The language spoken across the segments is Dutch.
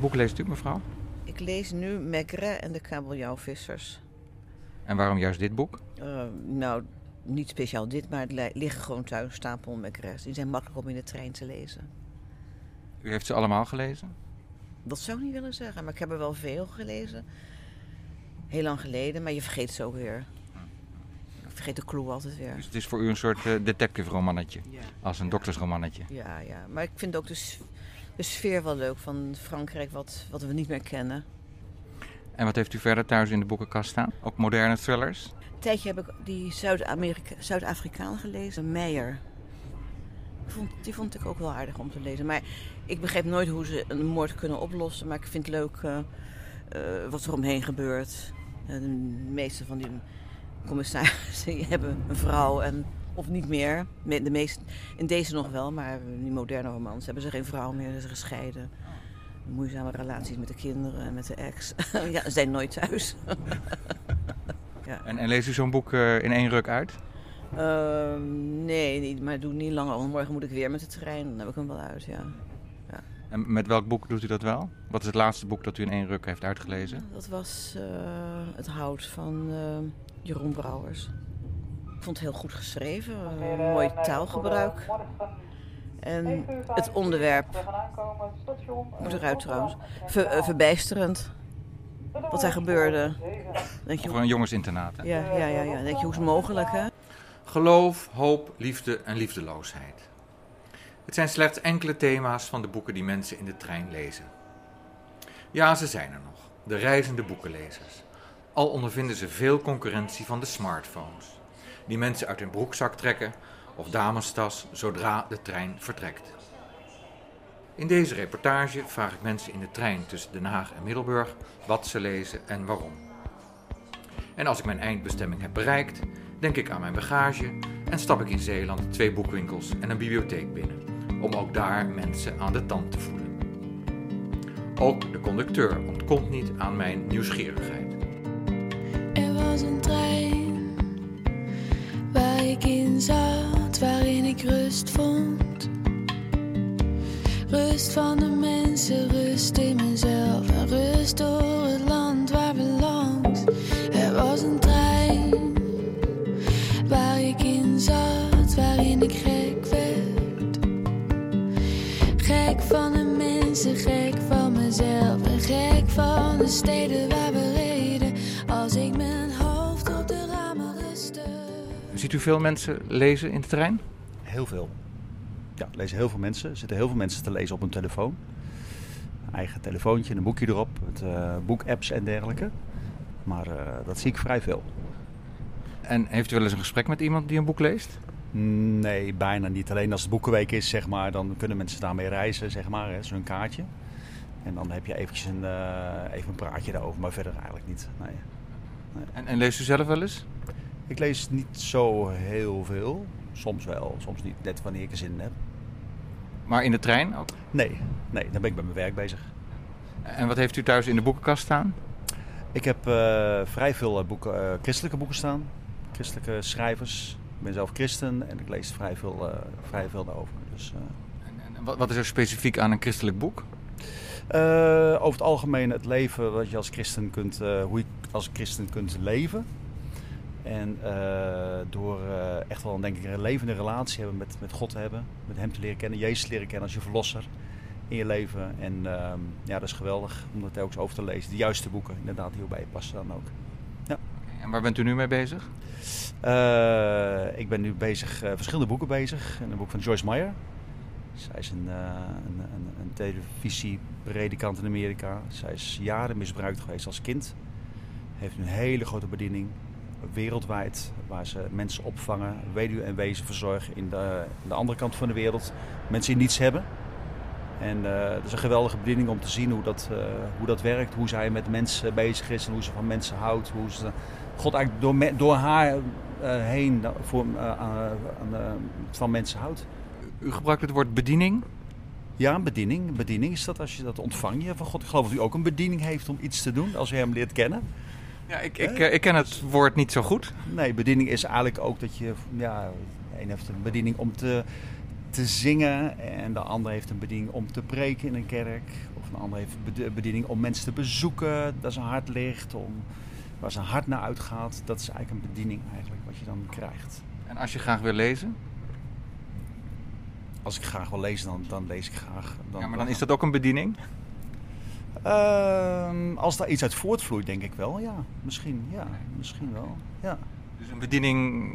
Welk boek leest u, mevrouw? Ik lees nu Maigret en de kabeljauwvissers. En waarom juist dit boek? Uh, nou, niet speciaal dit, maar het liggen gewoon thuis stapel Maigret's. Die zijn makkelijk om in de trein te lezen. U heeft ze allemaal gelezen? Dat zou ik niet willen zeggen, maar ik heb er wel veel gelezen. Heel lang geleden, maar je vergeet ze ook weer. Ik vergeet de clue altijd weer. Dus het is voor u een soort uh, detective-romannetje? Ja. Als een Ja. doktersromannetje? Ja, ja, maar ik vind ook de, s- de sfeer wel leuk van Frankrijk, wat, wat we niet meer kennen. En wat heeft u verder thuis in de boekenkast staan? Ook moderne thrillers? Een tijdje heb ik die Zuid-Afrikaan gelezen, Meijer. Die vond, die vond ik ook wel aardig om te lezen. Maar ik begreep nooit hoe ze een moord kunnen oplossen. Maar ik vind het leuk eh, eh, wat er omheen gebeurt. En de meeste van die commissarissen hebben een vrouw en, of niet meer. Me- De meeste, in deze nog wel, maar in die moderne romans hebben ze geen vrouw meer. Ze zijn gescheiden. Moeizame relaties met de kinderen en met de ex. ja, ze zijn nooit thuis. ja. En, en leest u zo'n boek eh, in één ruk uit? Ehm, nee, niet, maar doe niet langer. Want morgen moet ik weer met de trein. Dan heb ik hem wel uit, ja. En met welk boek doet u dat wel? Wat is het laatste boek dat u in één ruk heeft uitgelezen? Dat was eh, Het Hout van eh, Jeroen Brouwers. Ik vond het heel goed geschreven. eh, mooi taalgebruik. En het onderwerp, moet eruit trouwens, ver- eh, verbijsterend. Wat er gebeurde. Denk je, Voor een jongensinternaat. hè? ja, ja, ja, ja. Denk je, hoe is het mogelijk, hè? Geloof, hoop, liefde en liefdeloosheid. Het zijn slechts enkele thema's van de boeken die mensen in de trein lezen. Ja, ze zijn er nog, de reizende boekenlezers. Al ondervinden ze veel concurrentie van de smartphones, die mensen uit hun broekzak trekken of damestas zodra de trein vertrekt. In deze reportage vraag ik mensen in de trein tussen Den Haag en Middelburg wat ze lezen en waarom. En als ik mijn eindbestemming heb bereikt, denk ik aan mijn bagage en stap ik in Zeeland twee boekwinkels en een bibliotheek binnen, om ook daar mensen aan de tand te voelen. Ook de conducteur ontkomt niet aan mijn nieuwsgierigheid. Er was een trein zat, waarin ik rust vond. Rust van de mensen, rust in mezelf en rust door het land waar we langs. Er was een trein waar ik in zat, waarin ik gek werd. Gek van de mensen, gek van mezelf en gek van de steden waar we Ziet u veel mensen lezen in de trein? Heel veel. Ja, lezen heel veel mensen. Er zitten heel veel mensen te lezen op hun telefoon. Eigen telefoontje, een boekje erop, met eh, boekapps en dergelijke. Maar eh, dat zie ik vrij veel. En heeft u wel eens een gesprek met iemand die een boek leest? Nee, bijna niet. Alleen als het boekenweek is, zeg maar, dan kunnen mensen daarmee reizen, zeg maar, zo'n kaartje. En dan heb je eventjes een, eh, even een praatje daarover, maar verder eigenlijk niet. Nee. En, en leest u zelf wel eens? Ik lees niet zo heel veel. Soms wel, soms niet. Net wanneer ik er zin in heb. Maar in de trein ook? Nee, nee, dan ben ik met mijn werk bezig. En wat heeft u thuis in de boekenkast staan? Ik heb eh, vrij veel eh, boeken, eh, christelijke boeken staan. Christelijke schrijvers. Ik ben zelf christen en ik lees vrij veel, eh, vrij veel daarover. Dus, En, en wat, is er specifiek aan een christelijk boek? over het algemeen het leven wat je als christen kunt, hoe je als christen kunt leven. En eh, door eh, echt wel denk ik een levende relatie hebben met, met God te hebben. Met hem te leren kennen, Jezus te leren kennen als je verlosser in je leven. En ehm, ja, dat is geweldig om dat telkens over te lezen. De juiste boeken inderdaad die bij je passen dan ook. En waar bent u nu mee bezig? Eh, ik ben nu bezig, verschillende boeken bezig. Een boek van Joyce Meyer. Zij is een, een, een, een televisiepredikant in Amerika. Zij is jaren misbruikt geweest als kind. Heeft een hele grote bediening wereldwijd. Waar ze mensen opvangen, weduwe en wezen verzorgen in de, de andere kant van de wereld. Mensen die niets hebben. En eh het is een geweldige bediening om te zien hoe dat, eh, hoe dat werkt. Hoe zij met mensen bezig is en hoe ze van mensen houdt. Hoe ze God eigenlijk door, me- door haar eh, heen voor, van mensen houdt. U gebruikt het woord bediening. Ja, een bediening. Bediening is dat als je dat ontvang je van God. Ik geloof dat u ook een bediening heeft om iets te doen als u hem leert kennen. Ja, ik, ik, eh, ik ken het woord niet zo goed. Nee, bediening is eigenlijk ook dat je... Ja, een heeft een bediening om te te zingen. En de ander heeft een bediening om te preken in een kerk. Of een ander heeft een bediening om mensen te bezoeken. Dat zijn hart ligt, om, waar zijn hart naar uitgaat. Dat is eigenlijk een bediening eigenlijk wat je dan krijgt. En als je graag wil lezen? Als ik graag wil lezen, dan, dan lees ik graag. Dan, ja, maar dan is dat ook een bediening? Uh, als daar iets uit voortvloeit, denk ik wel. Ja, misschien, ja, misschien wel. Ja. Dus een bediening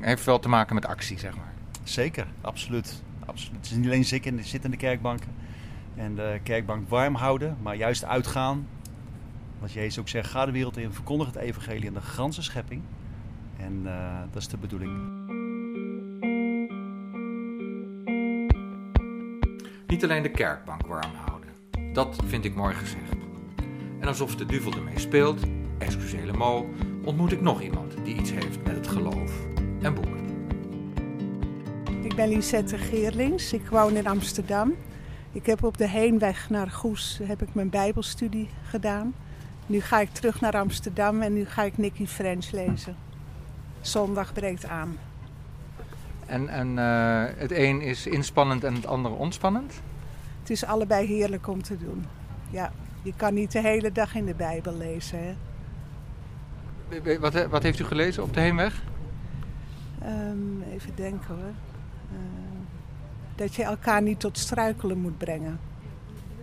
heeft wel te maken met actie, zeg maar? Zeker, absoluut. absoluut. Het is niet alleen zitten in, zitten in de kerkbanken en de kerkbank warm houden, maar juist uitgaan. Wat Jezus ook zegt, ga de wereld in, verkondig het evangelie aan de ganse schepping. En uh, dat is de bedoeling. Niet alleen de kerkbank warm houden. Dat vind ik mooi gezegd. En alsof de duvel ermee speelt, excusez mo, ontmoet ik nog iemand die iets heeft met het geloof en boeken. Ik ben Lisette Geerlings, ik woon in Amsterdam. Ik heb op de heenweg naar Goes heb ik mijn bijbelstudie gedaan. Nu ga ik terug naar Amsterdam en nu ga ik Nicky French lezen. Zondag breekt aan. En, en uh, het een is inspannend en het andere ontspannend? Het is allebei heerlijk om te doen. Ja, je kan niet de hele dag in de Bijbel lezen. Hè? Wat, wat heeft u gelezen op de heenweg? Um, even denken hoor. Uh, dat je elkaar niet tot struikelen moet brengen.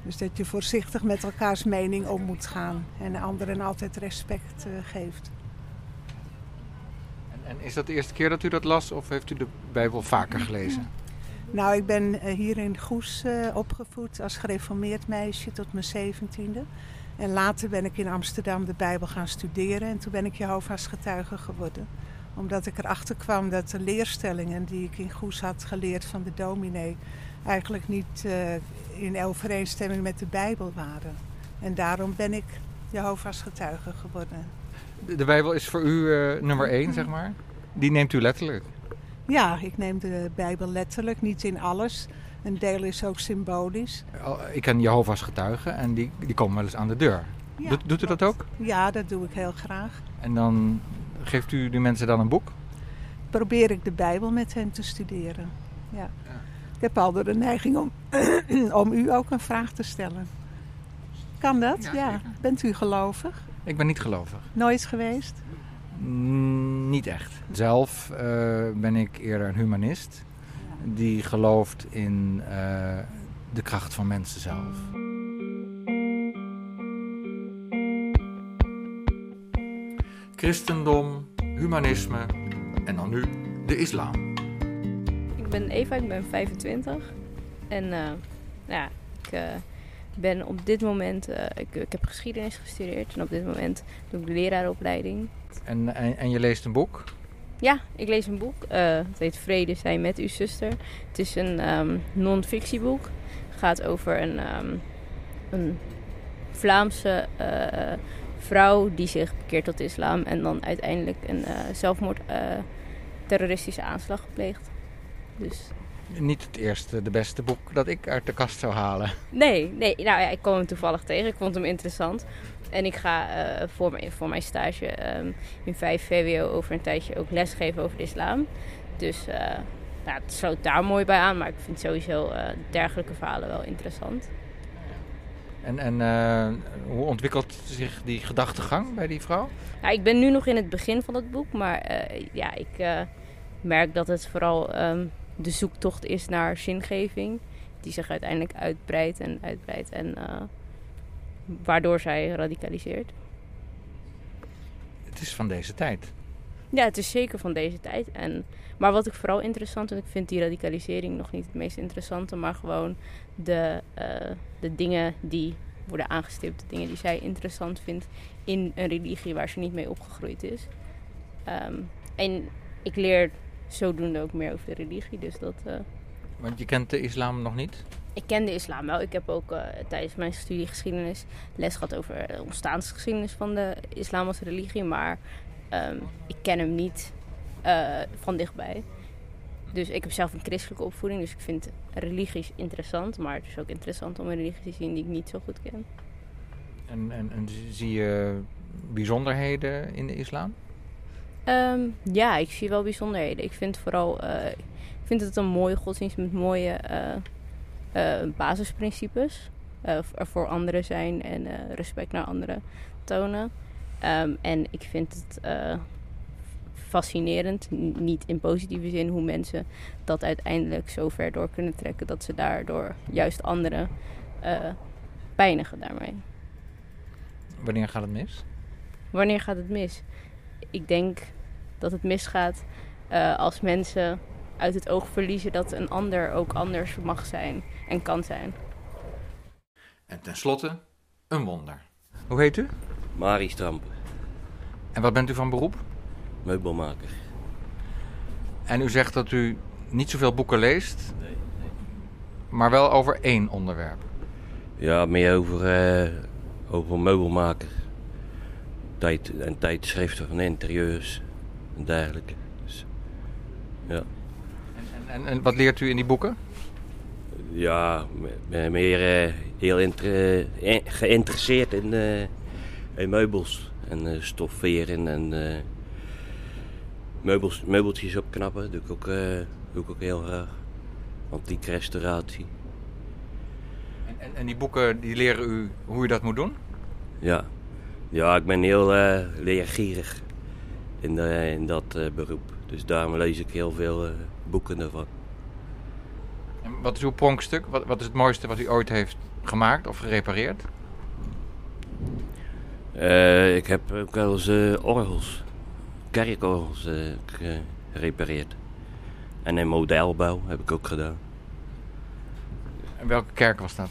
Dus dat je voorzichtig met elkaars mening om moet gaan en anderen altijd respect uh, geeft. En, en, is dat de eerste keer dat u dat las of heeft u de Bijbel vaker gelezen? Nou, ik ben uh, hier in Goes uh, opgevoed als gereformeerd meisje tot mijn zeventiende. En later ben ik in Amsterdam de Bijbel gaan studeren en toen ben ik Jehovah's getuige geworden omdat ik erachter kwam dat de leerstellingen die ik in Goes had geleerd van de dominee eigenlijk niet uh, in overeenstemming met de Bijbel waren. En daarom ben ik Jehovah's getuige geworden. De, Bijbel is voor u nummer één, zeg maar? Die neemt u letterlijk? Ja, ik neem de Bijbel letterlijk, niet in alles. Een deel is ook symbolisch. Ik ken Jehovah's getuigen en die, die komen wel eens aan de deur. Ja, doet, doet u dat ook? Ja, dat doe ik heel graag. En dan geeft u die mensen dan een boek? Probeer ik de Bijbel met hen te studeren. Ja. ja. Ik heb al de neiging om, om u ook een vraag te stellen. Kan dat? Ja. ja. Bent u gelovig? Ik ben niet gelovig. Nooit geweest? Mm, niet echt. Zelf uh, ben ik eerder een humanist die gelooft in uh, de kracht van mensen zelf. Christendom, humanisme en dan nu de islam. Ik ben Eva, ik ben 25 en uh, ja, ik uh, ben op dit moment, uh, ik, ik, heb geschiedenis gestudeerd en op dit moment doe ik de leraaropleiding. En, en, en je leest een boek? Ja, ik lees een boek. het heet Vrede zijn met uw zuster. Het is een um, non-fictieboek. Het gaat over een, um, een Vlaamse vrouw die zich bekeert tot islam en dan uiteindelijk een uh, zelfmoord terroristische aanslag gepleegd. Dus. Niet het eerste, de beste boek dat ik uit de kast zou halen. Nee, nee nou ja, ik kwam hem toevallig tegen. Ik vond hem interessant. En ik ga uh, voor, mijn, voor mijn stage um, in 5 VWO over een tijdje ook lesgeven over de islam. Dus nou, het sloot daar mooi bij aan. Maar ik vind sowieso dergelijke verhalen wel interessant. En, en uh, hoe ontwikkelt zich die gedachtegang bij die vrouw? Ja, ik ben nu nog in het begin van het boek, maar uh, ja, ik uh, merk dat het vooral um, de zoektocht is naar zingeving. Die zich uiteindelijk uitbreidt en uitbreidt en waardoor zij radicaliseert. Het is van deze tijd. Ja, het is zeker van deze tijd. En, maar wat ik vooral interessant vind, ik vind die radicalisering nog niet het meest interessante, maar gewoon de, uh, de dingen die worden aangestipt, de dingen die zij interessant vindt in een religie waar ze niet mee opgegroeid is. Um, en ik leer zodoende ook meer over de religie, dus dat... Uh, Want je kent de islam nog niet? Ik ken de islam wel. Ik heb ook uh, tijdens mijn studie geschiedenis les gehad over de ontstaansgeschiedenis van de islam als religie, maar um, ik ken hem niet uh, van dichtbij. Dus ik heb zelf een christelijke opvoeding, dus ik vind religies interessant. Maar het is ook interessant om een religie te zien die ik niet zo goed ken. En, en, en zie je bijzonderheden in de islam? Ehm, ja, ik zie wel bijzonderheden. Ik vind vooral, eh, ik vind het een mooie godsdienst met mooie eh, eh, basisprincipes. Er voor anderen zijn en respect naar anderen tonen. Ehm, en ik vind het fascinerend, niet in positieve zin, hoe mensen dat uiteindelijk zo ver door kunnen trekken dat ze daardoor juist anderen pijnigen daarmee. Wanneer gaat het mis? Wanneer gaat het mis? Ik denk dat het misgaat eh, als mensen uit het oog verliezen dat een ander ook anders mag zijn en kan zijn. En tenslotte, een wonder. Hoe heet u? Marie Strampen, En wat bent u van beroep? meubelmaker. En u zegt dat u niet zoveel boeken leest, maar wel over één onderwerp. Ja, meer over, eh, over meubelmaker. Tijd, en tijdschriften van interieurs en dergelijke. Dus, ja, En, en, en wat leert u in die boeken? ja me- me- meer eh, heel inter- eh, geïnteresseerd in, eh, in meubels. En stofferen en meubels, meubeltjes opknappen. Doe ik ook, doe ik ook heel graag. Antieke restauratie. En, en, die boeken die leren u hoe u dat moet doen? Ja, ja ik ben heel eh, leergierig in, eh, in dat eh, beroep. Dus daarom lees ik heel veel eh, boeken ervan. En wat is uw pronkstuk? Wat, wat is het mooiste wat u ooit heeft gemaakt of gerepareerd? Eh, ik heb ook wel eens orgels, kerkorgels eh, ge- gerepareerd. En in modelbouw heb ik ook gedaan. En welke kerk was dat?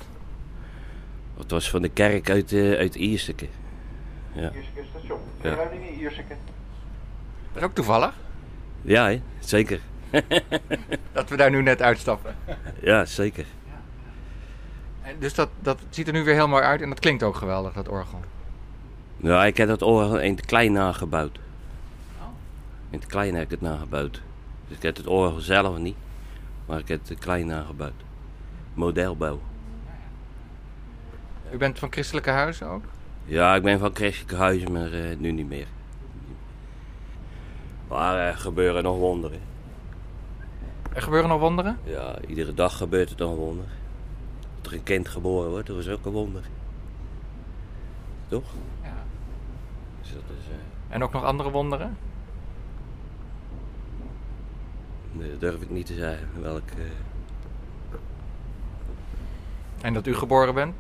Dat was van de kerk uit, eh uit Ierseke. Ja. station. Ja. in Ierseke. Dat is ook toevallig, Ja, hè? zeker. dat we daar nu net uitstappen. Ja, zeker. En dus dat, dat ziet er nu weer heel mooi uit en dat klinkt ook geweldig, dat orgel. Ja, ik heb dat orgel in het klein nagebouwd. In het klein heb ik het nagebouwd. Dus ik heb het orgel zelf niet, maar ik heb het klein nagebouwd. Modelbouw. U bent van christelijke huizen ook? Ja, ik ben van christelijke huizen, maar eh, nu niet meer. Maar er gebeuren nog wonderen. Er gebeuren nog wonderen? Ja, iedere dag gebeurt er nog een wonder. Dat er een kind geboren wordt, dat is ook een wonder. Toch? Ja. Dus dat is, eh, En ook nog andere wonderen? nee, dat durf ik niet te zeggen. Welk, eh, En dat u geboren bent?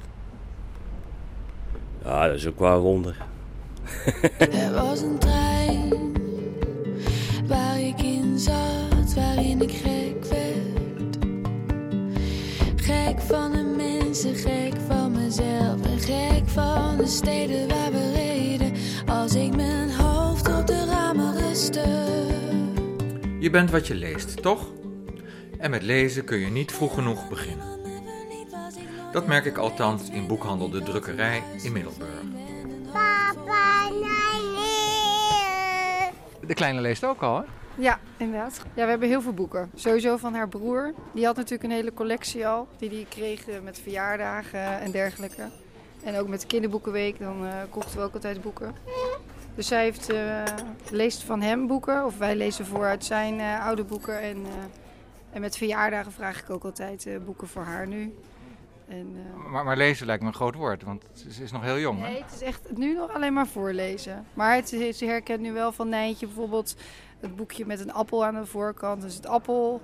Ja, dat is ook wel een wonder. Er was een trein ik in zat, waarin ik gek werd. Gek van de mensen, gek van mezelf en gek van de steden waar we reden. Als ik mijn hoofd op de ramen rustte. Je bent wat je leest, toch? En met lezen kun je niet vroeg genoeg beginnen. Dat merk ik althans in boekhandel De Drukkerij in Middelburg. De kleine leest ook al, hè? Ja, inderdaad. Ja, we hebben heel veel boeken. Sowieso van haar broer. Die had natuurlijk een hele collectie al. Die die kreeg eh, met verjaardagen en dergelijke. En ook met de kinderboekenweek, dan eh, kochten we ook altijd boeken. Dus zij heeft, eh, leest van hem boeken. Of wij lezen voor uit zijn oude boeken. En, en met verjaardagen vraag ik ook altijd boeken voor haar nu. En, Maar, maar lezen lijkt me een groot woord, want ze is nog heel jong, hè? Nee, het is echt nu nog alleen maar voorlezen. Maar het, ze herkent nu wel van Nijntje bijvoorbeeld het boekje met een appel aan de voorkant. Dus het appel.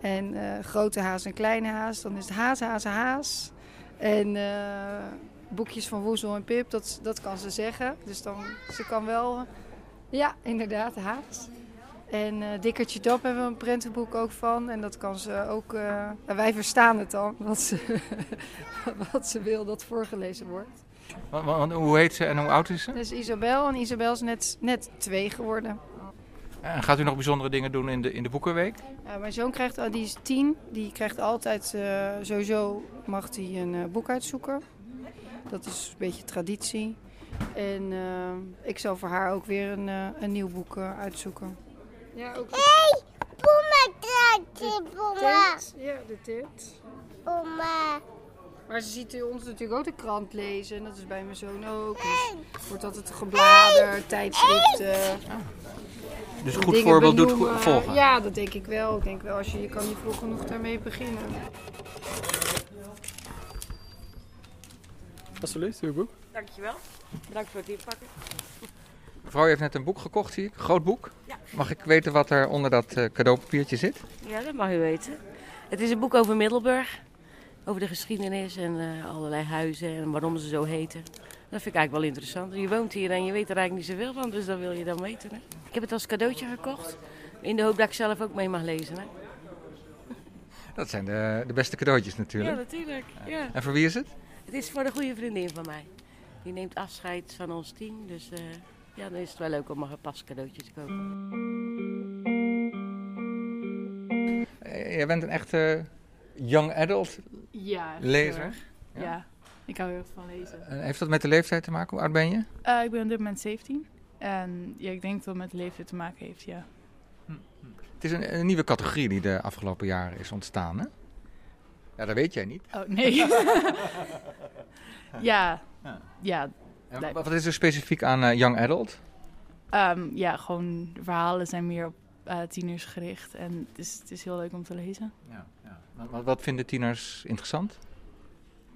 En eh, grote haas en kleine haas. Dan is het haas, haas, haas. En eh, boekjes van Woezel en Pip, dat, dat kan ze zeggen. Dus dan, ze kan wel... Ja, inderdaad, haas. En eh Dikkertje Dap hebben we een prentenboek ook van. En dat kan ze ook... nou, wij verstaan het dan, wat ze, wat ze wil dat voorgelezen wordt. Want, want hoe heet ze en hoe oud is ze? Dat is Isabel en Isabel is net, net twee geworden. En gaat u nog bijzondere dingen doen in de, in de boekenweek? Ja, mijn zoon krijgt, al- die is tien, die krijgt altijd, eh, sowieso mag hij een eh, boek uitzoeken. Dat is een beetje traditie. En eh, ik zal voor haar ook weer een, eh, een nieuw boek uitzoeken. Ja, ook de Hey, Puma tent. Ja, de tent. Puma. Maar ze ziet ons natuurlijk ook de krant lezen. En dat is bij mijn zoon ook. Dus wordt altijd gebladerd, tijdschriften. Dus een goed dingen voorbeeld doet goed volgen. Ja, dat denk ik wel. Ik denk wel, als je, je kan niet vroeg genoeg daarmee beginnen. Alsjeblieft, uw boek. Dankjewel. Bedankt voor het inpakken. Mevrouw heeft net een boek gekocht, zie ik. Een groot boek. Ja. Mag ik weten wat er onder dat eh, cadeaupapiertje zit? Ja, dat mag u weten. Het is een boek over Middelburg. Over de geschiedenis en eh, allerlei huizen en waarom ze zo heten. Dat vind ik eigenlijk wel interessant. Je woont hier en je weet er eigenlijk niet zoveel van, dus dat wil je dan weten. Hè? Ik heb het als cadeautje gekocht. In de hoop dat ik zelf ook mee mag lezen. Hè? Dat zijn de, de beste cadeautjes Ja, natuurlijk. natuurlijk. Ja. En voor wie is het? Het is voor een goede vriendin van mij. Die neemt afscheid van ons team. Dus eh, ja, dan is het wel leuk om een gepast cadeautje te kopen. Eh, Jij bent een echte young adult. Ja, Lezer? Ja. Ja. ik hou heel erg van lezen. En heeft dat met de leeftijd te maken? Hoe oud ben je? Eh, ik ben op dit moment 17. En ja, ik denk dat het met de leeftijd te maken heeft, ja. Het is een, een nieuwe categorie die de afgelopen jaren is ontstaan, hè? Ja, dat weet jij niet. Oh, nee. ja, Ja. ja. En Nee. wat is er specifiek aan eh, young adult? Ehm, ja, gewoon de verhalen zijn meer op eh, tieners gericht. En het is, het is heel leuk om te lezen. Ja. Wat, wat vinden tieners interessant?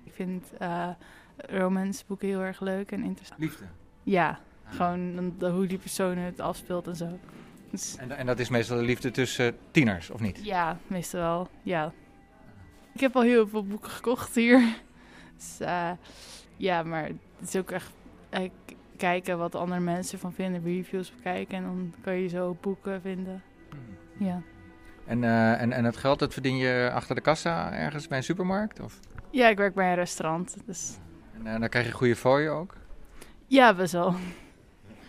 Ik vind eh romanceboeken heel erg leuk en interessant. Liefde. Ja, gewoon dan- de- hoe die persoon het afspeelt en zo. Dus, En, en dat is meestal de liefde tussen tieners, of niet? Ja, meestal wel. Ja. Ik heb al heel veel boeken gekocht hier. Dus, eh, ja, maar het is ook echt eh, kijken wat andere mensen ervan vinden, reviews bekijken en dan kan je zo boeken vinden. Ja. En, eh, en, en het geld, dat verdien je achter de kassa ergens bij een supermarkt? Of? Ja, ik werk bij een restaurant, dus En eh, dan krijg je goede fooien ook? ja, best wel.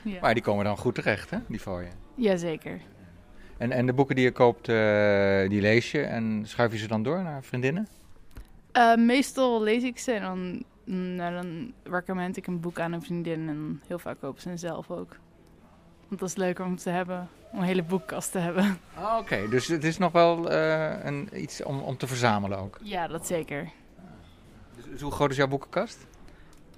Ja. Maar die komen dan goed terecht, hè, die fooien. Jazeker. En, en de boeken die je koopt, eh, die lees je en schuif je ze dan door naar vriendinnen? Meestal lees ik ze en dan, mm, nou, dan recommend ik een boek aan een vriendin en heel vaak kopen ze zelf ook. Want dat is leuker om te hebben, om een hele boekkast te hebben. Ah, Oké, dus het is nog wel eh, een, iets om, om te verzamelen ook. Ja, dat zeker. Dus, dus hoe groot is jouw boekenkast?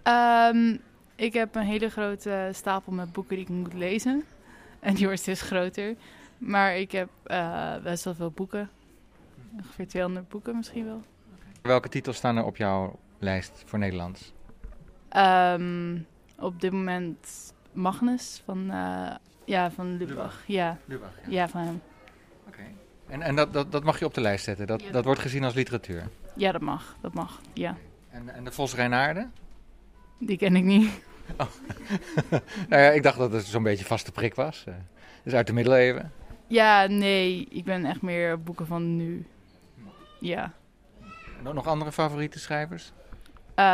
Ehm, ik heb een hele grote stapel met boeken die ik moet lezen. En die wordt steeds groter. Maar ik heb eh, best wel veel boeken. Ongeveer 200 boeken misschien wel. Welke titels staan er op jouw lijst voor Nederlands? Ehm, op dit moment Magnus van, eh, ja, van Lubach. Ja. Lubach, ja. ja, van hem. En, en dat, dat, dat mag je op de lijst zetten, dat, Ja, dat wordt gezien als literatuur. Ja, dat mag. Dat mag, ja. En, en de Vos Reinaarden? Die ken ik niet. nou ja, ik dacht dat het zo'n beetje vaste prik was. eh. dus uit de middeleeuwen. Ja, nee. Ik ben echt meer boeken van nu. Ja. Nog, nog andere favoriete schrijvers? Eh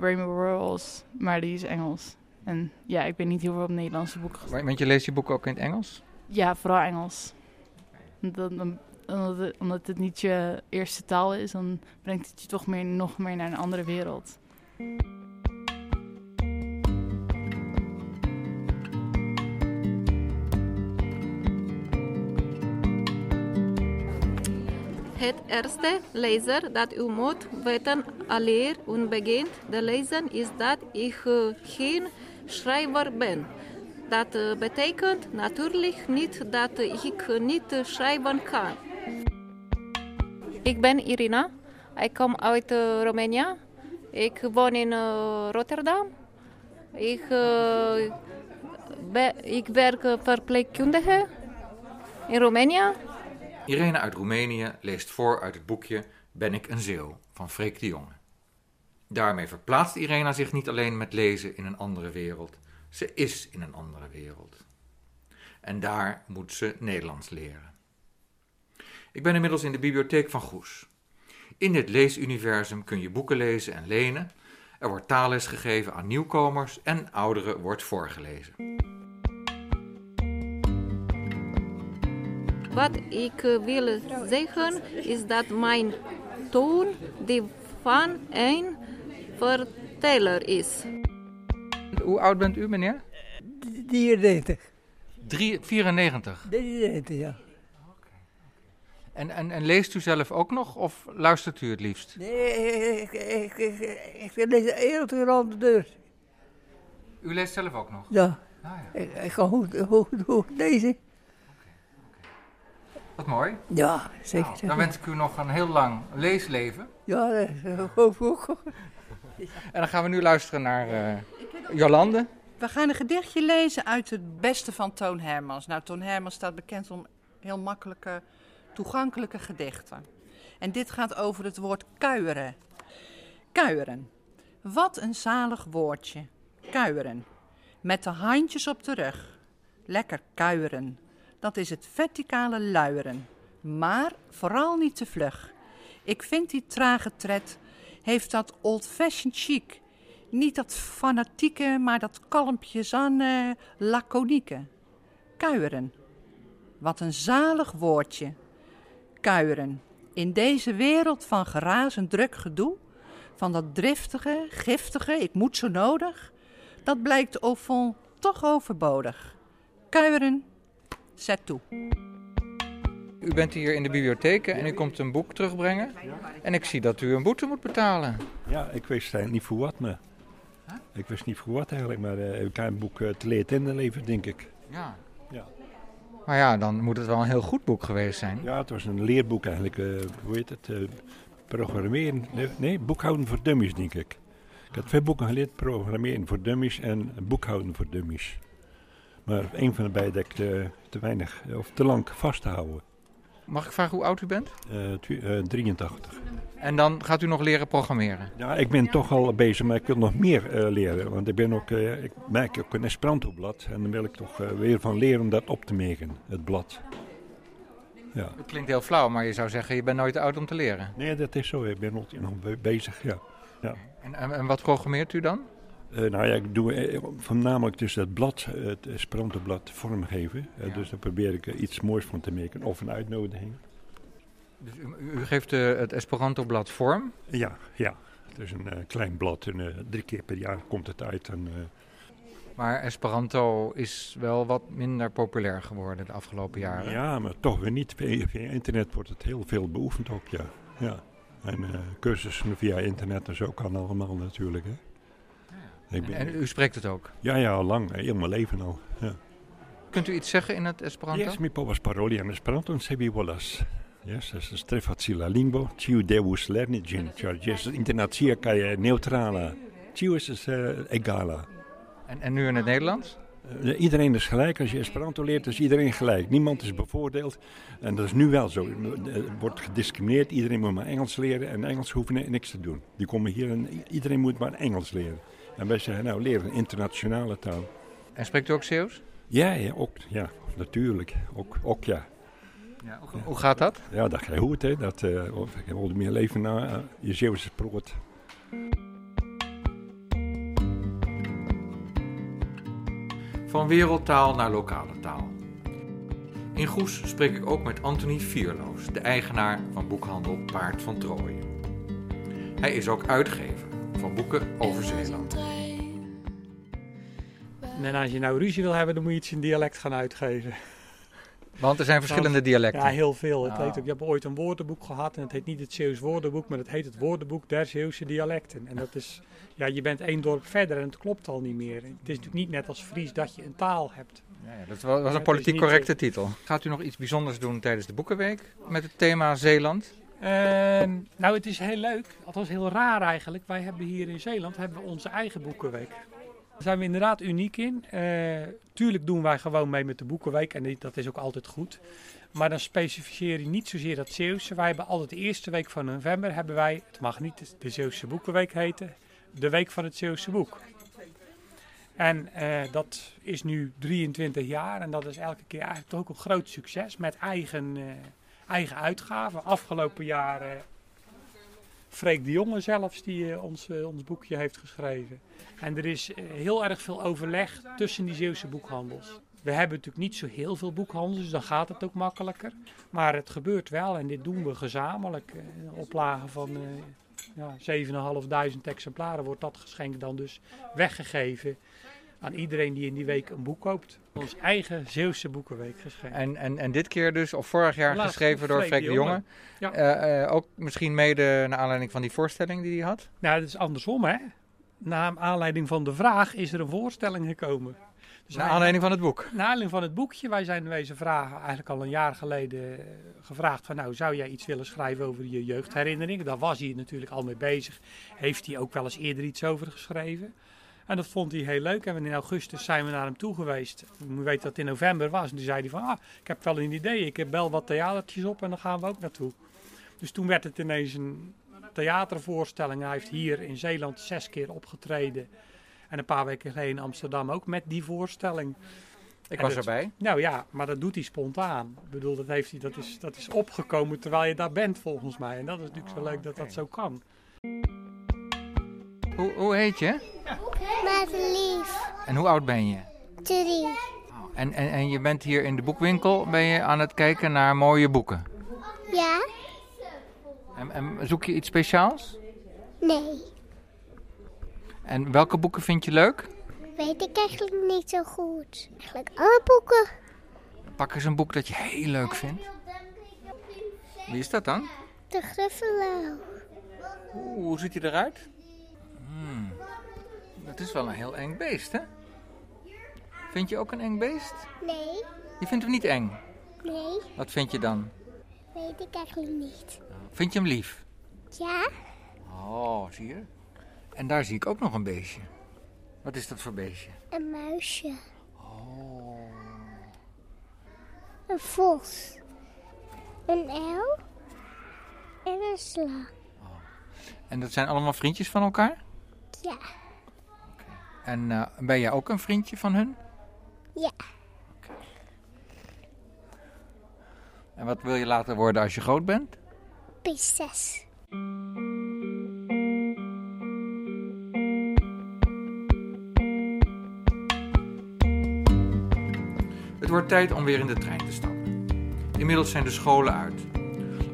Rainbow Rose, maar die is Engels. En ja, ik ben niet heel veel op Nederlandse boeken Maar- Want je leest je boeken ook in het Engels? Ja, vooral Engels. Dan, dan, omdat, het, omdat het niet je eerste taal is, dan brengt het je toch meer, nog meer naar een andere wereld. Het eerste lezer dat u moet weten alleer u begint te lezen is dat ik eh, geen schrijver ben. Dat eh, betekent natuurlijk niet dat ik niet schrijven kan. Ik ben Irina. Ik kom uit eh, Roemenië. Ik woon in eh, Rotterdam. Ik, eh, ik werk eh, verpleegkundige in Roemenië. Irene uit Roemenië leest voor uit het boekje Ben ik een Zeeuw van Freek de Jonge. Daarmee verplaatst Irena zich niet alleen met lezen in een andere wereld, ze is in een andere wereld. En daar moet ze Nederlands leren. Ik ben inmiddels in de bibliotheek van Goes. In dit leesuniversum kun je boeken lezen en lenen. Er wordt taalles gegeven aan nieuwkomers en ouderen wordt voorgelezen. Wat ik eh, wil zeggen is dat mijn toon die van een verteller is. Hoe oud bent u, meneer? 93. Drie- 94. 93, ja. En, en, en leest u zelf ook nog of luistert u het liefst? Nee, ik, ik, ik, ik, ik lees heel veel rond de deur. U leest zelf ook nog? Ja. Ah, Ik, ik kan goed, goed, goed lezen. Wat mooi. Ja, zeker. Nou, dan wens ik u nog een heel lang leesleven. Ja, dat is boek. En dan gaan we nu luisteren naar eh, Jolande. We gaan een gedichtje lezen uit het beste van Toon Hermans. Nou, Toon Hermans staat bekend om heel makkelijke, toegankelijke gedichten. En dit gaat over het woord kuieren. Kuieren. Wat een zalig woordje. Kuieren. Met de handjes op de rug. Lekker kuieren. Dat is het verticale luieren. Maar vooral niet te vlug. Ik vind die trage tred heeft dat old-fashioned chic. Niet dat fanatieke, maar dat kalmpjes aan eh, laconieke. Kuieren. Wat een zalig woordje. Kuieren. In deze wereld van gerazend druk gedoe, van dat driftige, giftige, ik moet zo nodig, dat blijkt au fond toch overbodig. Kuieren, zet toe. U bent hier in de bibliotheek en u komt een boek terugbrengen. En ik zie dat u een boete moet betalen. Ja, ik wist eigenlijk niet voor wat, maar... Ik wist niet voor wat eigenlijk, maar eh, ik heb een boek eh, te leert in de leven, denk ik. Ja. Ja. Maar ja, dan moet het wel een heel goed boek geweest zijn. Ja, het was een leerboek eigenlijk. eh, hoe heet het? programmeren. Nee, boekhouden voor dummies, denk ik. Ik had twee boeken geleerd: programmeren voor dummies en boekhouden voor dummies. Maar een van de beide heb ik te, te weinig of te lang vast te houden. Mag ik vragen hoe oud u bent? Eh, twi- eh, 83. En dan gaat u nog leren programmeren. Ja, ik ben toch al bezig, maar ik wil nog meer eh, leren. Want ik, ben ook, eh, ik maak ook een Esperanto-blad. En dan wil ik toch eh, weer van leren om dat op te merken, het blad. Ja. Het klinkt heel flauw, maar je zou zeggen, je bent nooit oud om te leren. Nee, dat is zo. Ik ben nog, nog be- bezig, ja. ja. En, en, en wat programmeert u dan? Eh, nou ja, ik doe eh, voornamelijk dus het blad, eh, het Esperanto-blad, vormgeven. Dus daar probeer ik iets moois van te maken. Of een uitnodiging. Dus u, u geeft het Esperanto-blad vorm. Ja, ja. Het is een klein blad en drie keer per jaar komt het uit. En, Maar Esperanto is wel wat minder populair geworden de afgelopen jaren. Ja, maar toch weer niet. Via, internet wordt het heel veel beoefend ook, ja. ja. En cursussen via internet en zo kan allemaal natuurlijk, hè. Ik ben- En u spreekt het ook? Ja, ja, al lang. Heel mijn leven al. Ja. Kunt u iets zeggen in het Esperanto? Yes, mi povas paroli en Esperanto se vi volas. Yes, es is tre facila lingvo, ciu devus lerni gin, ĉar ĝi estas internacia kaj eh, neutrala. Ciu estas eh, egala. En, en nu in het Nederlands? Eh, iedereen is gelijk. Als je Esperanto leert, is iedereen gelijk. Niemand is bevoordeeld. En dat is nu wel zo. Er wordt gediscrimineerd. Iedereen moet maar Engels leren. En Engels hoeven ni- niks te doen. Die komen hier en iedereen moet maar Engels leren. En wij zeggen, nou, leer een internationale taal. En spreekt u ook Zeeuws? Ja, ja, ook, ja natuurlijk. Ook, ook ja. Ja, hoe- hoe gaat dat? Ja, dat ga je goed, hè. Dat, eh of, ik heb al meer leven na eh, je Zeeuwse. Van wereldtaal naar lokale taal. In Goes spreek ik ook met Anthony Vierloos, de eigenaar van boekhandel Paard van Trooien. Hij is ook uitgever van boeken over Zeeland. En als je nou ruzie wil hebben, dan moet je iets in dialect gaan uitgeven. Want er zijn verschillende Want- dialecten. Ja, heel veel. Het Ah. heet ook, je hebt ooit een woordenboek gehad en het heet niet het Zeeuws woordenboek, maar het heet het woordenboek der Zeeuwse dialecten. En dat is, ja, je bent één dorp verder en het klopt al niet meer. Het is natuurlijk niet net als Fries dat je een taal hebt. Ja, dat was een politiek niet, correcte eh, titel. Gaat u nog iets bijzonders doen tijdens de Boekenweek met het thema Zeeland? Ehm, nou, het is heel leuk. Althans heel raar eigenlijk. Wij hebben hier in Zeeland hebben we onze eigen boekenweek. Daar zijn we inderdaad uniek in. Eh, tuurlijk doen wij gewoon mee met de boekenweek en dat is ook altijd goed. Maar dan specificeer je niet zozeer dat Zeeuwse. Wij hebben altijd de eerste week van november hebben wij, het mag niet de Zeeuwse boekenweek heten, de week van het Zeeuwse boek. En eh, dat is nu 23 jaar en dat is elke keer eigenlijk toch ook een groot succes met eigen, eh, eigen uitgaven. Afgelopen jaar Freek de Jonge zelfs die eh, ons, eh, ons boekje heeft geschreven. En er is eh, heel erg veel overleg tussen die Zeeuwse boekhandels. We hebben natuurlijk niet zo heel veel boekhandels, dus dan gaat het ook makkelijker. Maar het gebeurt wel en dit doen we gezamenlijk. Een oplage van ja, 7.500 exemplaren wordt dat geschenk dan dus weggegeven aan iedereen die in die week een boek koopt. Ons eigen Zeeuwse boekenweek geschenk. En, en, en dit keer dus, of vorig jaar geschreven door Freek de Jonge. Jonge. Ja. Eh, eh, ook misschien mede naar aanleiding van die voorstelling die hij had. Nou, dat is andersom, hè? Na aanleiding van de vraag is er een voorstelling gekomen. Dus Naar aanleiding van het boek? Naar aanleiding van het boekje. Wij zijn wezen vragen, eigenlijk al een jaar geleden eh, gevraagd van nou, zou jij iets willen schrijven over je jeugdherinneringen? Daar was hij natuurlijk al mee bezig. Heeft hij ook wel eens eerder iets over geschreven. En dat vond hij heel leuk. En in augustus zijn we naar hem toe geweest. Je weet dat het in november was. En toen zei hij van, ah, ik heb wel een idee. Ik heb bel wat theatertjes op en dan gaan we ook naartoe. Dus toen werd het ineens een theatervoorstelling. Hij heeft hier in Zeeland zes keer opgetreden. En een paar weken geleden in Amsterdam ook met die voorstelling. Ik En was dat- erbij. Nou ja, maar dat doet hij spontaan. Ik bedoel, dat, heeft hij, dat, is, dat is opgekomen terwijl je daar bent volgens mij. En dat is natuurlijk zo leuk dat dat zo kan. Hoe, hoe heet je? Madelief. En hoe oud ben je? Drie. En, en, en je bent hier in de boekwinkel, ben je aan het kijken naar mooie boeken. Ja? En, en zoek je iets speciaals? Nee. En welke boeken vind je leuk? Weet ik eigenlijk niet zo goed. Eigenlijk alle boeken. Pak eens een boek dat je heel leuk vindt. Wie is dat dan? De Gruffalo. Oeh, hoe ziet hij eruit? Hmm, Dat is wel een heel eng beest, hè? Vind je ook een eng beest? Nee. Je vindt hem niet eng. Nee. Wat vind je dan? Weet ik eigenlijk niet. Vind je hem lief? Ja? Oh, zie je? En daar zie ik ook nog een beestje. Wat is dat voor beestje? Een muisje. Oh. Een vos. Een el. En een slang. En dat zijn allemaal vriendjes van elkaar? Ja. En eh, ben jij ook een vriendje van hun? Ja. En wat wil je later worden als je groot bent? Prinses. Het wordt tijd om weer in de trein te stappen. Inmiddels zijn de scholen uit.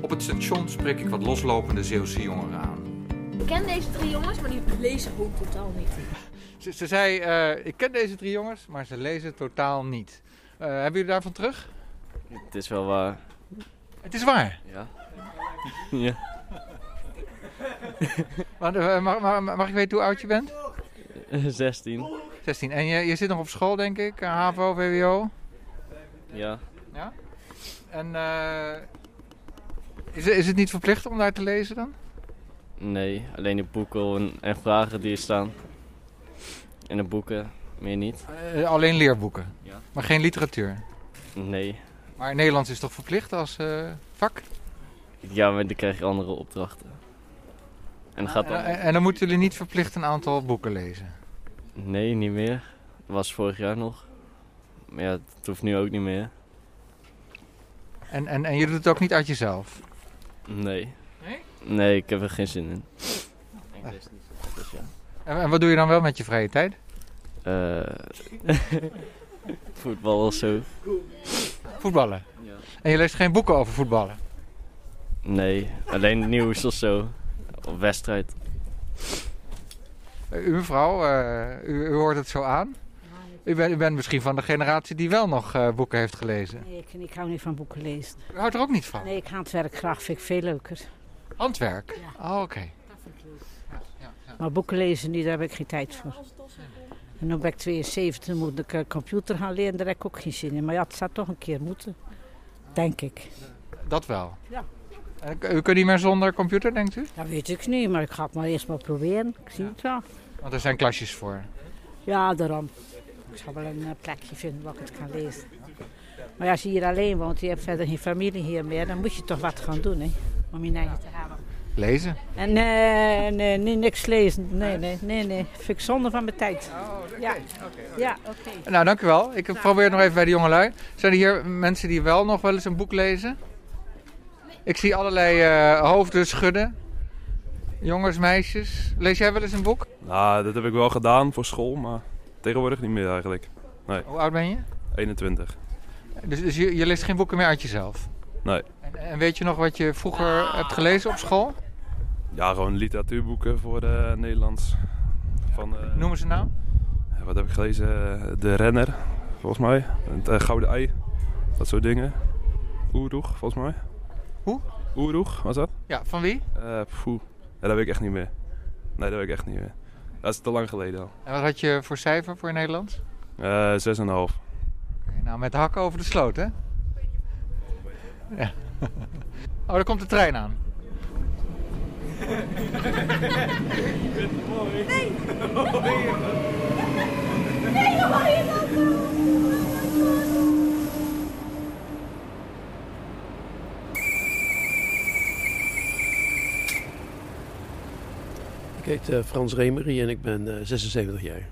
Op het station spreek ik wat loslopende Zeeuwse jongeren aan. Ik ken deze drie jongens, maar die lezen ook totaal niet. Ze, ze zei, eh, ik ken deze drie jongens, maar ze lezen totaal niet. Eh, hebben jullie daarvan terug? Het is wel waar. Het is waar. Ja. ja. Maar, eh, mag, mag, mag ik weten hoe oud je bent? 16. 16. En je, je zit nog op school, denk ik? HAVO, VWO? Ja. Ja? En eh, is, is het niet verplicht om daar te lezen dan? Nee, alleen de boeken en, en vragen die er staan. En de boeken, meer niet. Eh, alleen leerboeken? Ja. Maar geen literatuur? Nee. Maar Nederlands is toch verplicht als eh, vak? Ja, maar dan krijg je andere opdrachten. En dat gaat dan... En, en dan moeten jullie niet verplicht een aantal boeken lezen? Nee, niet meer. Dat was vorig jaar nog. Maar ja, het hoeft nu ook niet meer. En, en, en je doet het ook niet uit jezelf? Nee. Nee? Ik heb er geen zin in. Dus ja. En, en wat doe je dan wel met je vrije tijd? Eh, voetbal of zo. Voetballen? Ja. En je leest geen boeken over voetballen? Nee, alleen nieuws of zo. Of wedstrijd. Eh, U mevrouw, eh, u, u hoort het zo aan. U, bent u bent misschien van de generatie die wel nog eh, boeken heeft gelezen. Nee, ik, ik hou niet van boeken lezen. U houdt er ook niet van? Nee, ik handwerk graag, vind ik veel leuker. Handwerk? Oh, oké. Maar boeken lezen niet, daar heb ik geen tijd voor. En nu ben ik 72, moet ik eh, computer gaan leren, daar heb ik ook geen zin in. Maar ja, het zou toch een keer moeten, denk ik. Dat wel? Ja. En k- u kunt niet meer zonder computer, denkt u? Dat weet ik niet, maar ik ga het maar eerst maar proberen. Ik zie het wel. Want er zijn klasjes voor. Ja, daarom. Ik zal wel een eh, plekje vinden waar ik het kan lezen. Maar ja, als je hier alleen woont, je hebt verder geen familie hier meer, dan moet je toch wat gaan doen, hè? Om je eigen te halen. Lezen? En nee, nee, nee, niks lezen. Nee, nee, nee, nee. Vind ik zonde van mijn tijd. ja, ja, oké. Nou, dank u wel. Ik probeer het nog even bij de jongelui. Zijn er hier mensen die wel nog wel eens een boek lezen? Ik zie allerlei eh, hoofden schudden. Jongens, meisjes. Lees jij wel eens een boek? Nou, dat heb ik wel gedaan voor school, maar tegenwoordig niet meer eigenlijk. Nee. Hoe oud ben je? 21. Dus, dus je, je leest geen boeken meer uit jezelf? Nee. En, en weet je nog wat je vroeger hebt gelezen op school? Ja, gewoon literatuurboeken voor eh, Nederlands. Van, eh, Noem eens een naam. Wat heb ik gelezen? Eh, De Renner, volgens mij. Het Gouden Ei. Dat soort dingen. Oeroeg, volgens mij. Hoe? Oeroeg, was dat? Ja, van wie? Poeh. Ja, dat weet ik echt niet meer. Nee, dat weet ik echt niet meer. Dat is te lang geleden al. En wat had je voor cijfer voor Nederlands? Zes en een half. Oké, nou, met hakken over de sloot, hè? Ja. Oh, daar komt de trein aan. Nee! Nee, hoor je dat nou? Ik heet eh, Frans Remery en ik ben eh, 76 jaar.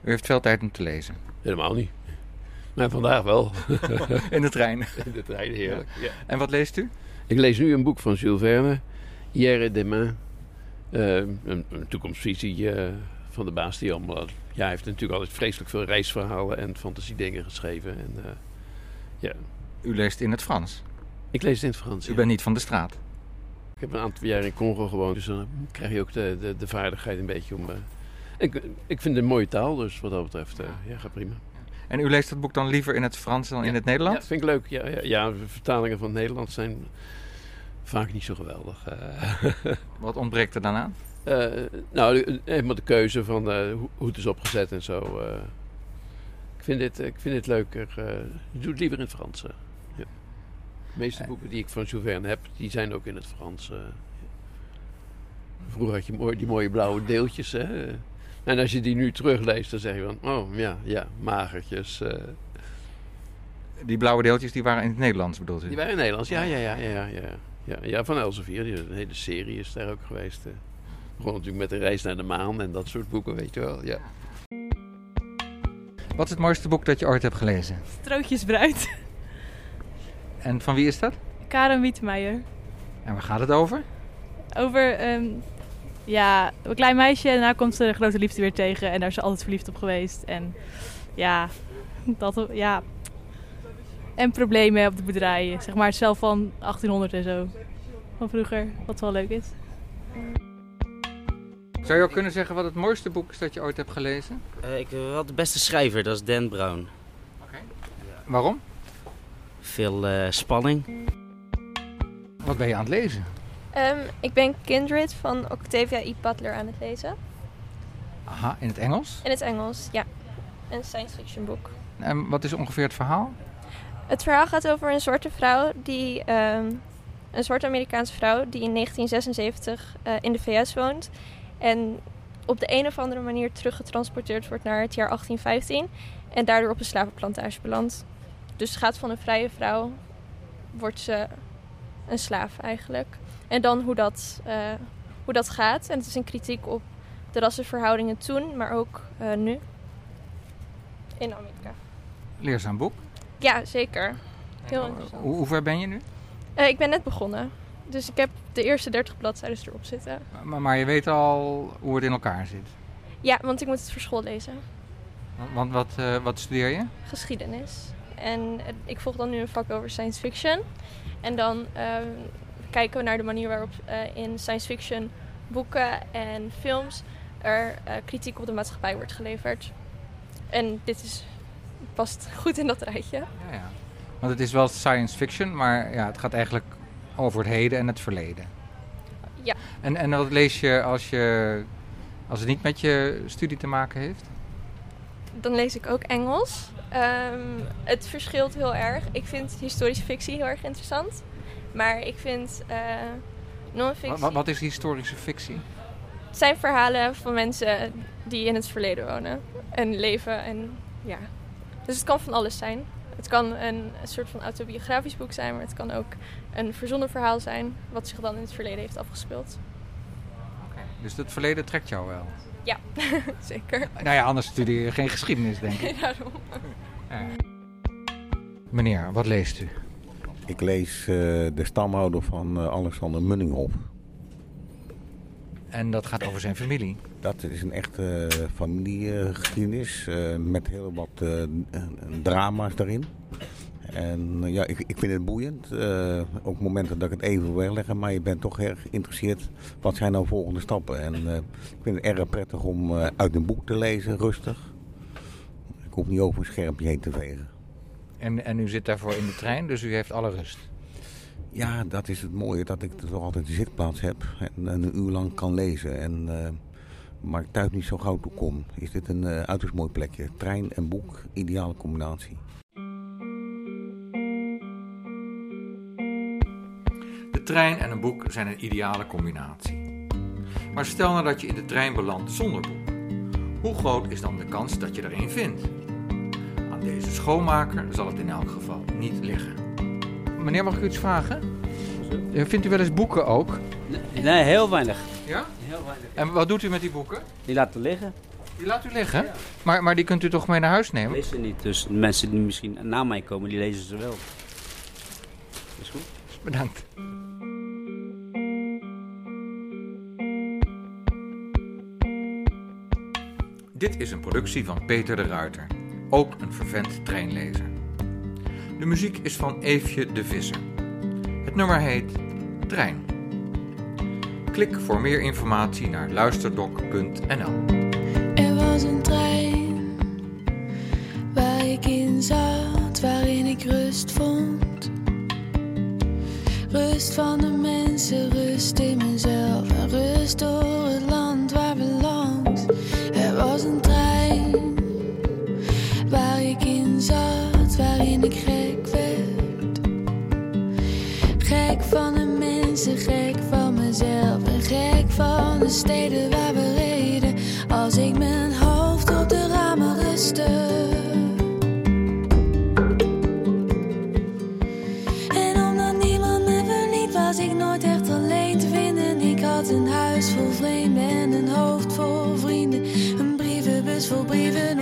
U heeft veel tijd om te lezen. Helemaal niet. Maar vandaag wel. In de trein. In de trein, heerlijk. Ja. En wat leest u? Ik lees nu een boek van Jules Verne, Hier et Demain. Een, een toekomstvisie eh, van de baas die allemaal... Ja, hij heeft natuurlijk altijd vreselijk veel reisverhalen en fantasiedingen geschreven. En, eh, ja. U leest in het Frans? Ik lees het in het Frans, U ja. bent niet van de straat? Ik heb een aantal jaar in Congo gewoond, dus dan krijg je ook de, de, de vaardigheid een beetje om... eh, ik, ik vind het een mooie taal, dus wat dat betreft, ja, gaat prima. En u leest het boek dan liever in het Frans dan in het Nederlands? Ja, vind ik leuk. Ja, ja, ja, de vertalingen van het Nederlands zijn vaak niet zo geweldig. eh. Wat ontbreekt er dan aan? Eh, nou, helemaal de keuze van eh, hoe, hoe het is opgezet en zo. eh. ik, vind dit, ik vind dit leuker. eh, ik doe het liever in het Frans. eh. ja. De meeste boeken die ik van Verne heb, die zijn ook in het Frans. eh. Vroeger had je mooi, die mooie blauwe deeltjes. Hè? En als je die nu terugleest, dan zeg je van, oh ja, ja, magertjes. eh. Die blauwe deeltjes die waren in het Nederlands bedoelt u? Die waren in Nederlands, ja, ja, ja, ja, ja, ja. ja, van Elsevier, die, een hele serie is daar ook geweest. eh. Begon natuurlijk met de reis naar de maan en dat soort boeken, weet je wel. Ja. Wat is het mooiste boek dat je ooit hebt gelezen? Strootjesbruid. En van wie is dat? Karen Wietemeijer. En waar gaat het over? Over ehm, ja, een klein meisje en daarna komt ze de grote liefde weer tegen. En daar is ze altijd verliefd op geweest. En ja, dat, ja. En problemen op de boerderij. Zeg maar zelf van 1800 en zo. Van vroeger, wat wel leuk is. Zou je ook kunnen zeggen wat het mooiste boek is dat je ooit hebt gelezen? Eh, ik wil wel de beste schrijver, dat is Dan Brown. Waarom? Veel eh, spanning. Wat ben je aan het lezen? Ehm, ik ben Kindred van Octavia E. Butler aan het lezen. Aha, in het Engels. In het Engels, ja. Een science fiction boek. En wat is ongeveer het verhaal? Het verhaal gaat over een zwarte vrouw die... ehm, een zwarte Amerikaanse vrouw die in 1976 eh, in de VS woont. En op de een of andere manier teruggetransporteerd wordt naar het jaar 1815. En daardoor op een slavenplantage belandt. Dus het gaat van een vrije vrouw, wordt ze een slaaf eigenlijk. En dan hoe dat, eh, hoe dat gaat. En het is een kritiek op de rassenverhoudingen toen, maar ook eh, nu. In Amerika. Leerzaam boek. Ja, zeker. Heel interessant. Hoe, hoe ver ben je nu? Eh, ik ben net begonnen. Dus ik heb de eerste 30 bladzijden erop zitten. Maar, maar je weet al hoe het in elkaar zit. Ja, want ik moet het voor school lezen. Want- wat, eh, wat studeer je? Geschiedenis. En eh, ik volg dan nu een vak over science fiction. En dan eh, kijken we naar de manier waarop in science fiction boeken en films er kritiek op de maatschappij wordt geleverd. En dit is, past goed in dat rijtje. Ja, ja. Want het is wel science fiction, maar ja, het gaat eigenlijk over het heden en het verleden. Ja. En, en wat lees je als, je als het niet met je studie te maken heeft? Dan lees ik ook Engels. Ehm, het verschilt heel erg. Ik vind historische fictie heel erg interessant. Maar ik vind eh non-fictie... Wat, wat, wat is historische fictie? Het zijn verhalen van mensen die in het verleden wonen en leven. En, ja. Dus het kan van alles zijn. Het kan een, soort van autobiografisch boek zijn, maar het kan ook een verzonnen verhaal zijn, wat zich dan in het verleden heeft afgespeeld. Dus het verleden trekt jou wel. Ja, zeker. Nou ja, anders studeer je geen geschiedenis, denk ik. Daarom. Meneer, wat leest u? Ik lees eh, De stamhouder van eh, Alexander Munninghoff. En dat gaat over zijn familie? Dat is een echte eh, familiegeschiedenis eh, met heel wat eh, drama's daarin. En ja, ik, ik vind het boeiend. eh, ook momenten dat ik het even wil wegleggen. Maar je bent toch erg geïnteresseerd. Wat zijn nou volgende stappen? En ik vind het erg prettig om uit een boek te lezen, rustig. Ik hoef niet over een schermpje heen te vegen. En, en u zit daarvoor in de trein, dus u heeft alle rust. Ja, dat is het mooie, dat ik toch altijd een zitplaats heb en een uur lang kan lezen. En maar ik thuis niet zo gauw toe kom, is dit een uh, uiterst mooi plekje. Trein en boek, ideale combinatie. De trein en een boek zijn een ideale combinatie. Maar stel nou dat je in de trein belandt zonder boek. Hoe groot is dan de kans dat je er een vindt? Aan deze schoonmaker zal het in elk geval niet liggen. Meneer, mag ik u iets vragen? Vindt u wel eens boeken ook? Nee, heel weinig. Ja? Heel weinig. En wat doet u met die boeken? Die laten liggen. Die laat u liggen? Maar, maar die kunt u toch mee naar huis nemen? Lees ze niet. Dus mensen die misschien na mij komen, die lezen ze wel. Is goed. Bedankt. Dit is een productie van Peter de Ruiter, ook een vervent treinlezer. De muziek is van Eefje de Visser. Het nummer heet Trein. Klik voor meer informatie naar luisterdoc.nl. Er was een trein waar ik in zat, waarin ik rust vond. Rust van de mensen, rust in mezelf de steden waar we reden. Als ik mijn hoofd op de ramen rustte. En omdat niemand me verliet, was ik nooit echt alleen te vinden. Ik had een huis vol vreemden en een hoofd vol vrienden. Een brievenbus vol brieven